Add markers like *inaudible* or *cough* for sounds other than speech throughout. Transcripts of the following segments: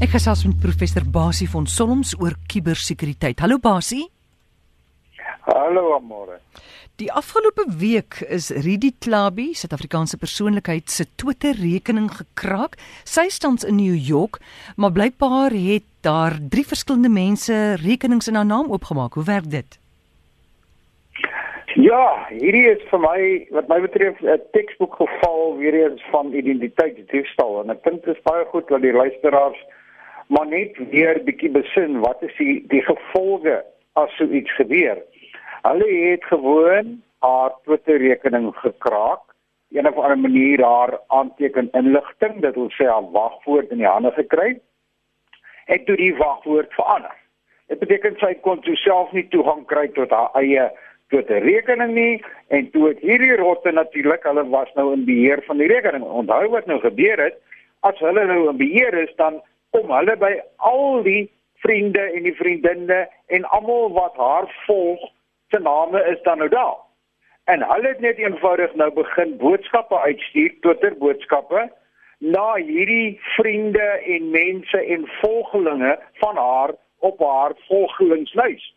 Ek gesels met professor Basie van Solms oor kubersekuriteit. Hallo Basie. Hallo Amore. Die afgelope week is Ridi Klabi, Suid-Afrikaanse persoonlikheid se Twitter-rekening gekraak. Sy staan in New York, maar blykbaar het daar drie verskillende mense rekenings in haar naam oopgemaak. Hoe werk dit? Ja, hierdie is vir my wat my betref 'n teksboek geval weer eens van identiteitsdiefstal en ek dink dit is baie goed dat die luisteraars maar net weer bietjie besin wat is die die gevolge as so iets gebeur. Hulle het gewoon haar Twitter rekening gekraak, een of ander manier haar aanteken inligting, dit wil sê haar wagwoord in die hande gekry. Het toe die wagwoord verander. Dit beteken sy kon self nie toegang kry tot haar eie Twitter rekening nie en toe het hierdie rotte natuurlik, hulle was nou in beheer van die rekening. Onthou wat nou gebeur het, as hulle nou in beheer is dan kom hulle by al die vriende en die vriendinne en almal wat haar volg se name is dan nou daar. En hulle het net eenvoudig nou begin boodskappe uitstuur, Twitter boodskappe na hierdie vriende en mense en volgelinge van haar op haar volgelingslys.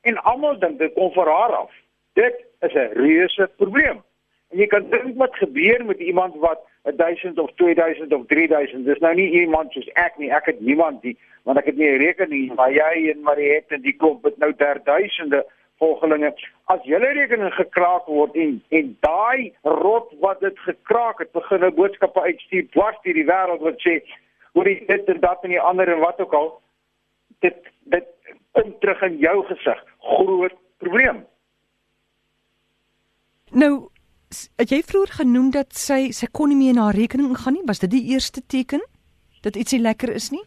En almal dink dit kom vir haar af. Dit is 'n reuse probleem. En jy kan dink wat gebeur met iemand wat 1000 of 2000 of 3000. Dis nou nie iemand soos ek nie. Ek het niemand nie, want ek het nie 'n rekening maar jy en Mariette en die klomp het nou derduisende volgelinge. As julle rekening gekraak word en en daai rot wat dit gekraak het, begin 'n boodskappe uitstuur dwars deur die wêreld wat sê hoe dit dit en dat en die ander en wat ook al dit dit kom terug in jou gesig. Groot probleem. Nou het jy vroeër genoem dat sy sy kon nie meer na haar rekening gaan nie. Was dit die eerste teken dat ietsie lekker is nie?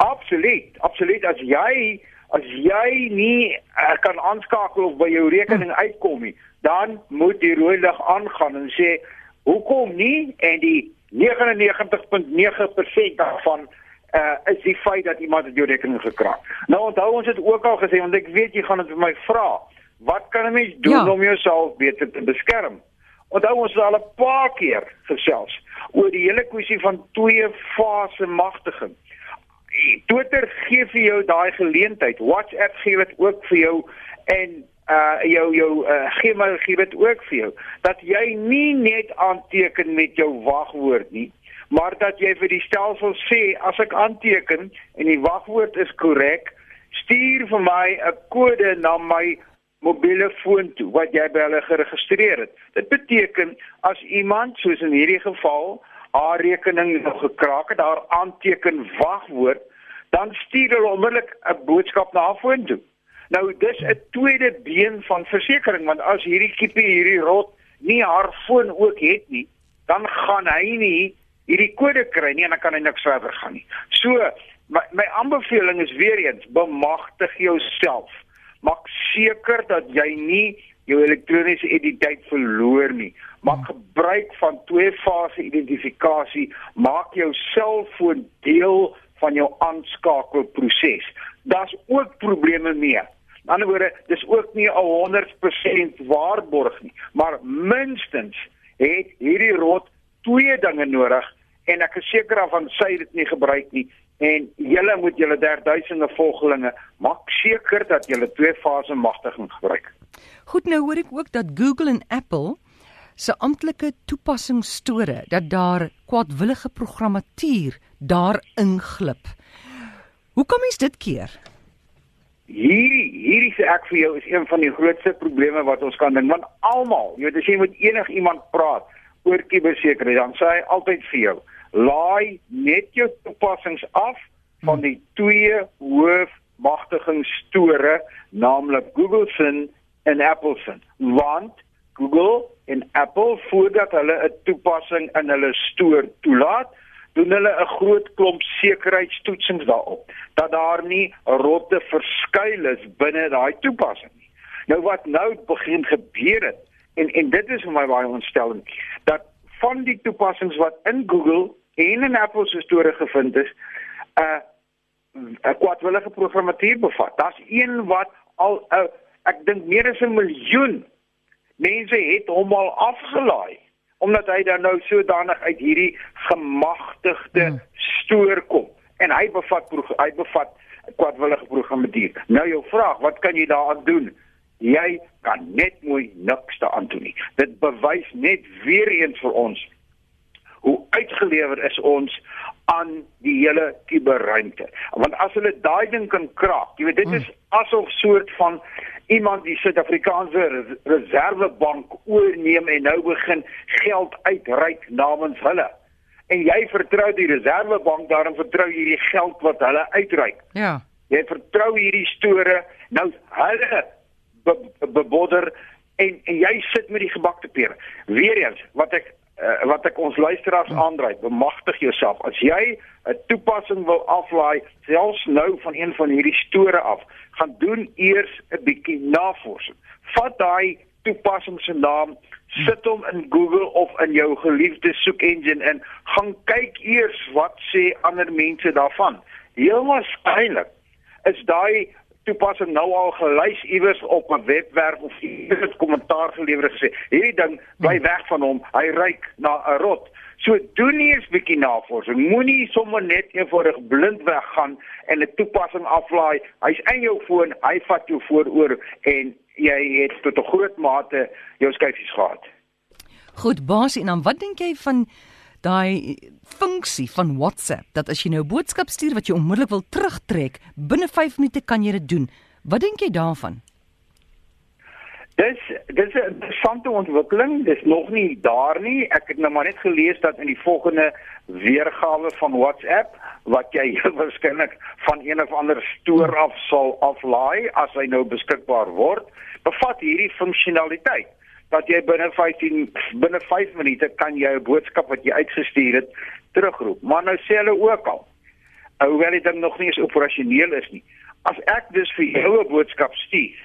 Absoluut, absoluut. As jy as jy nie uh, kan aanskakel of by jou rekening uitkom nie, dan moet die rooi lig aangaan en sê hoekom nie en die 99.9% daarvan uh is die feit dat iemand jou rekening gekraak. Nou onthou ons het ook al gesê want ek weet jy gaan dit vir my vra. Wat kan 'n mens doen ja. om jouself beter te beskerm? Onthou ons het al 'n paar keer gesels oor die hele kwessie van twee fase magtiging. Twitter gee vir jou daai geleentheid. WhatsApp gee dit ook vir jou en uh jou jou uh, Gmail gee dit ook vir jou dat jy nie net aanteken met jou wagwoord nie, maar dat jy vir die stelsel sê as ek aanteken en die wagwoord is korrek, stuur vir my 'n kode na my mobiele foon toe wat jy by hulle geregistreer het. Dit beteken as iemand soos in hierdie geval haar rekening nou gekraak het, haar aanteken wagwoord, dan stuur hulle onmiddellik 'n boodskap na haar foon toe. Nou dis 'n tweede been van versekerings want as hierdie kiepie hierdie rot nie haar foon ook het nie, dan gaan hy nie hierdie kode kry nie en dan kan hy niks verder gaan nie. So my, my aanbeveling is weer eens bemagtig jouself maak seker dat jy nie jou elektroniese identiteit verloor nie. Maak gebruik van twee fase identifikasie. Maak jou selfoon deel van jou aanskakelproses. Daar's ook probleme mee. In ander woorde, dis ook nie 'n 100% waarborg nie, maar minstens het hierdie rot twee dinge nodig en ek is seker af van sy dit nie gebruik nie en julle moet julle derduisende volgelinge maak seker dat julle twee fase magtiging gebruik. Goed nou hoor ek ook dat Google en Apple se amptelike toepassingsstore dat daar kwaadwillige programmatuur daar inglip. Hoe kom mens dit keer? Hierdie hierdie sê ek vir jou is een van die grootste probleme wat ons kan ding want almal, jy weet as jy met enigiemand praat oor kubersekuriteit dan sê hy altyd vir jou laai net jou toepassings af van die twee hoofmagtigingsstore, naamlik Google se en Apple se. Want Google en Apple voordat hulle 'n toepassing in hulle stoor toelaat, doen hulle 'n groot klomp sekuriteitstoetsings daarop dat daar nie rotte verskuil is binne daai toepassing nie. Nou wat nou begin gebeur het en en dit is vir my baie ontstellend dat van die toepassings wat in Google en in Apple se store gevind is 'n uh, 'n kwadwillige programmatuur bevat. Daar's een wat al uh, ek dink meer as 'n miljoen mense het hom al afgelaai omdat hy dan nou sodanig uit hierdie gemagtigde hmm. stoor kom. en hy bevat hy bevat kwadwillige programmatuur. Nou jou vraag, wat kan jy daaraan doen? Jy kan net mooi niks daaraan doen nie. Dit bewys net weer eens vir ons hoe uitgelewer is ons aan die hele kuberruimte. Want as hulle daai ding kan kraak, jy weet dit is asof soort van iemand die Suid-Afrikaanse Reservebank oorneem en nou begin geld uitreik namens hulle. En jy vertrou die Reservebank daarom vertrou jy die geld wat hulle uitreik. Ja. Jy vertrou hierdie store nou hulle be, bebodder en en jy sit met die gebakte pere. Weereens wat ek uh, wat ek ons luisteraars aandry, bemagtig jouself. As jy 'n toepassing wil aflaai, selfs nou van een van hierdie store af, gaan doen eers 'n bietjie navorsing. Vat daai toepassing se naam, sit hom in Google of in jou geliefde soek engine en gaan kyk eers wat sê ander mense daarvan. Heel waarskynlik is daai toepassing nou al gelys iewers op 'n webwerf of iewers het kommentaar gelewer gesê hierdie ding bly hmm. weg van hom. Hy ryk na 'n rot. So doen nie eens bietjie navorsing. Moenie sommer net eenvoudig blind weggaan en 'n toepassing aflaai. Hy's in jou foon hy vat jou vooroor en jy het tot 'n groot mate jou skyfies gehad. Goed baas en dan wat dink jy van daai funksie van WhatsApp dat as jy nou 'n boodskap stuur wat jy onmiddellik wil terugtrek, binne 5 minute kan jy dit doen. Wat dink jy daarvan? Dis dis 'n interessante ontwikkeling. Dis nog nie daar nie. Ek het nou maar net gelees dat in die volgende weergawe van WhatsApp wat jy *laughs* waarskynlik van een of ander stoor af sal aflaai as hy nou beskikbaar word, bevat hierdie funksionaliteit dat jy binne 15 binne 5 minute kan jy 'n boodskap wat jy uitgestuur het terugroep. Maar nou sê hulle ook al hoewel dit nog nie eens operasioneel is nie. As ek dus vir jou 'n boodskap stuur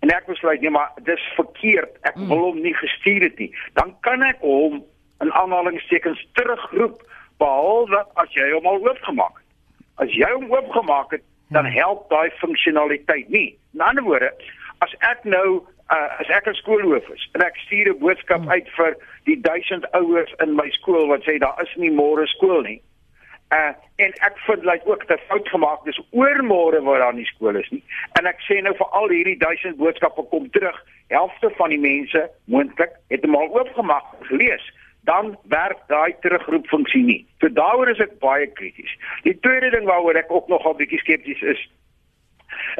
en ek besluit nee maar dis verkeerd, ek hmm. wil hom nie gestuur het nie, dan kan ek hom in aanhalingstekens terugroep behalwe as jy hom al oopgemaak het. As jy hom oopgemaak het, dan hmm. help daai funksionaliteit nie. In ander woorde, as ek nou uh, as ek 'n skoolhoof is en ek stuur 'n boodskap hmm. uit vir die 1000 ouers in my skool wat sê daar is nie môre skool nie. Uh en ek vind like ook 'n fout gemaak dis oormôre waar daar nie skool is nie. En ek sê nou vir al hierdie 1000 boodskappe kom terug. Helfte van die mense moontlik het hom al oopgemaak gelees dan werk daai terugroep funksie nie. So daaroor is ek baie krities. Die tweede ding waaroor ek ook nogal bietjie skepties is,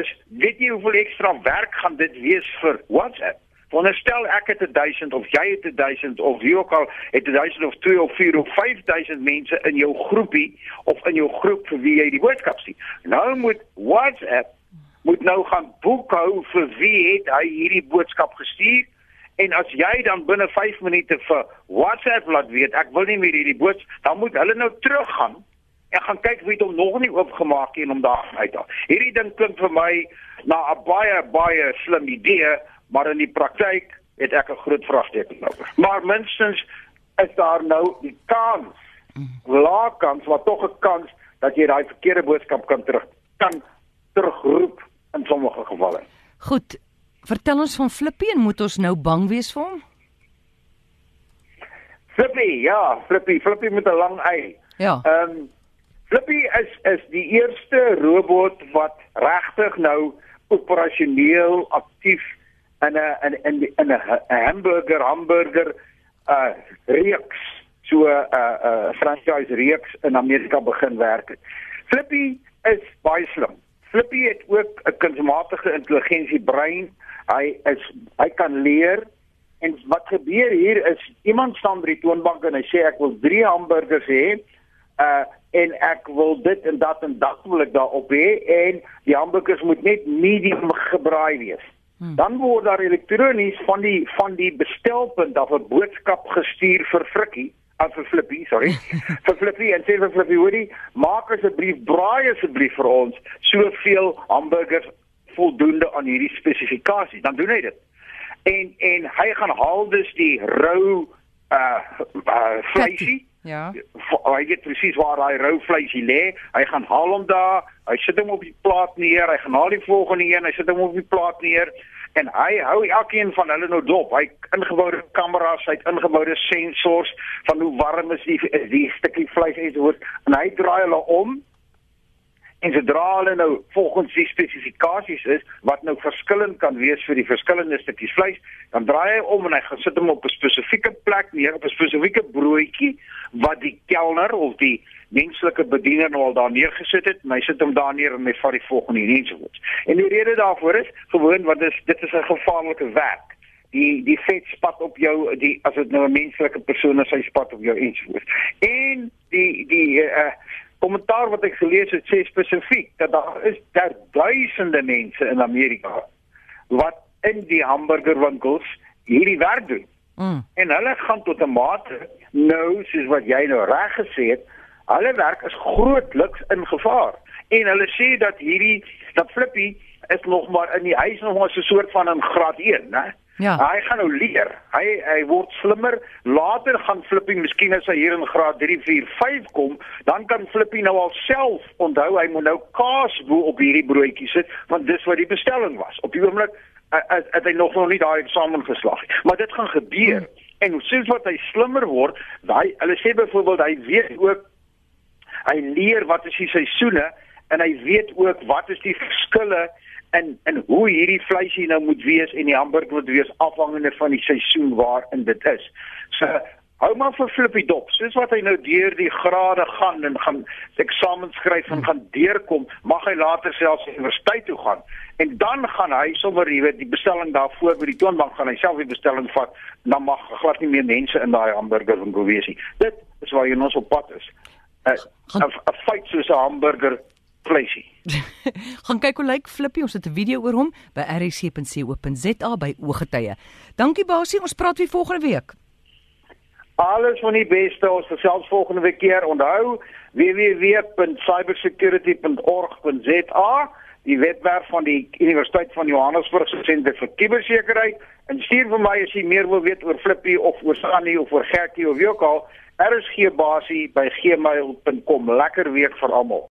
is weet jy hoeveel ekstra werk gaan dit wees vir WhatsApp? Veronderstel ek het 1000 of jy het 1000 of wie ook al het 1000 of 2 of 4 of 5000 mense in jou groepie of in jou groep vir wie jy die boodskap stuur. Nou moet WhatsApp moet nou gaan boekhou vir wie het hy hierdie boodskap gestuur en as jy dan binne 5 minute vir WhatsApp laat weet ek wil nie meer hierdie boodskap dan moet hulle nou teruggaan en gaan kyk wie dit hom nog nie oopgemaak het en hom daar uithaal. Hierdie ding klink vir my na 'n baie baie slim idee, maar in die praktyk het ek 'n groot vraagteken oor. Maar minstens is daar nou die kans, laag kans, maar tog 'n kans dat jy daai verkeerde boodskap kan terug kan terugroep in sommige gevalle. Goed. Vertel ons van Flippy en moet ons nou bang wees vir hom? Flippy, ja, Flippy, Flippy met 'n lang ei. Ja. Ehm um, Flippy is is die eerste robot wat regtig nou operasioneel aktief in 'n in in in 'n hamburger hamburger uh reeks so 'n uh, uh franchise reeks in Amerika begin werk. Flippy is baie slim. Flippy het ook 'n kunsmatige intelligensie brein. Hy is hy kan leer en wat gebeur hier is iemand staan by die toonbank en hy sê ek wil 3 hamburgers hê. Uh en ek wil dit en dat en dat wil ek daarop hê en die hamburgers moet net medium gebraai wees. Hmm. Dan word daar elektronies van die van die bestelpunt af 'n boodskap gestuur vir Frikkie of vir Flippy, sorry. *laughs* vir Flippy en sê vir Flippy, "Woody, maak asseblief braai asseblief vir ons soveel hamburgers voldoende aan hierdie spesifikasie." Dan doen hy dit. En en hy gaan haal dus die rou uh, uh vleisie Ja. Hy weet presies waar daai rou vleisie lê. Hy gaan haal hom daar. Hy sit hom op die plaat neer. Hy gaan haal die volgende een. Hy sit hom op die plaat neer en hy hou elkeen van hulle nou dop. Hy ingeboude kameras, hy het ingeboude sensors van hoe warm is die die stukkie vleis en so. En hy draai hulle om En sodra hulle nou volgens die spesifikasies is wat nou verskillend kan wees vir die verskillende stukkies vleis, dan draai hy om en hy gaan sit hom op 'n spesifieke plek neer op 'n spesifieke broodjie wat die kelner of die menslike bediener nou al daar neergesit het, hy sit hom daar neer en hy vat die volgende ensovoorts. En die rede daarvoor is gewoon want is dit is 'n gevaarlike werk. Die die vet spat op jou die as dit nou 'n menslike persoon is, hy spat op jou ensovoorts. En die die uh kommentaar wat ek gelees het sê spesifiek dat daar is daar duisende mense in Amerika wat in die hamburgerwinkels hierdie werk doen. Mm. En hulle gaan tot 'n mate nou soos wat jy nou reg gesê het, Hulle werk is grootliks in gevaar en hulle sê dat hierdie dat Flippy is nog maar in die huis nog maar so 'n soort van in graad 1, né? Ja. Hy gaan nou leer. Hy hy word slimmer. Later gaan Flippy miskien as hy hier in graad 3, 4, 5 kom, dan kan Flippy nou alself onthou hy moet nou kaas bo op hierdie broodjie sit want dis wat die bestelling was. Op die oomblik het hy nog nog nie daai eksamen geslaag nie. Maar dit gaan gebeur. Hmm. En soos wat hy slimmer word, hy hulle sê byvoorbeeld hy weet ook Hy leer wat is die seisoene en hy weet ook wat is die verskille en en hoe hierdie vleisie nou moet wees en die hamburger moet wees afhangende van die seisoen waarin dit is. So hou maar vir Flippy dop. Soos wat hy nou deur die grade gaan en gaan eksamens skryf en gaan deurkom, mag hy later selfs universiteit toe gaan. En dan gaan hy sommer jy weet die bestelling daarvoor by die toonbank gaan hy self die bestelling vat, dan mag glad nie meer mense in daai hamburger winkel wees nie. Dit is waar jy ons op pad is. 'n feit soos 'n hamburger vleisie. *laughs* gaan kyk hoe lyk Flippy, ons het 'n video oor hom by rc.co.za by ooggetye. Dankie Basie, ons praat weer volgende week. Alles van die beste, ons gesels volgende week keer. Onthou www.cybersecurity.org.za, die webwerf van die Universiteit van Johannesburg se sentrum vir kubersekuriteit. En stuur vir my as jy meer wil weet oor Flippy of oor Sunny of oor Gertjie of wie ook al. RSG basie by gmail.com lekker week vir almal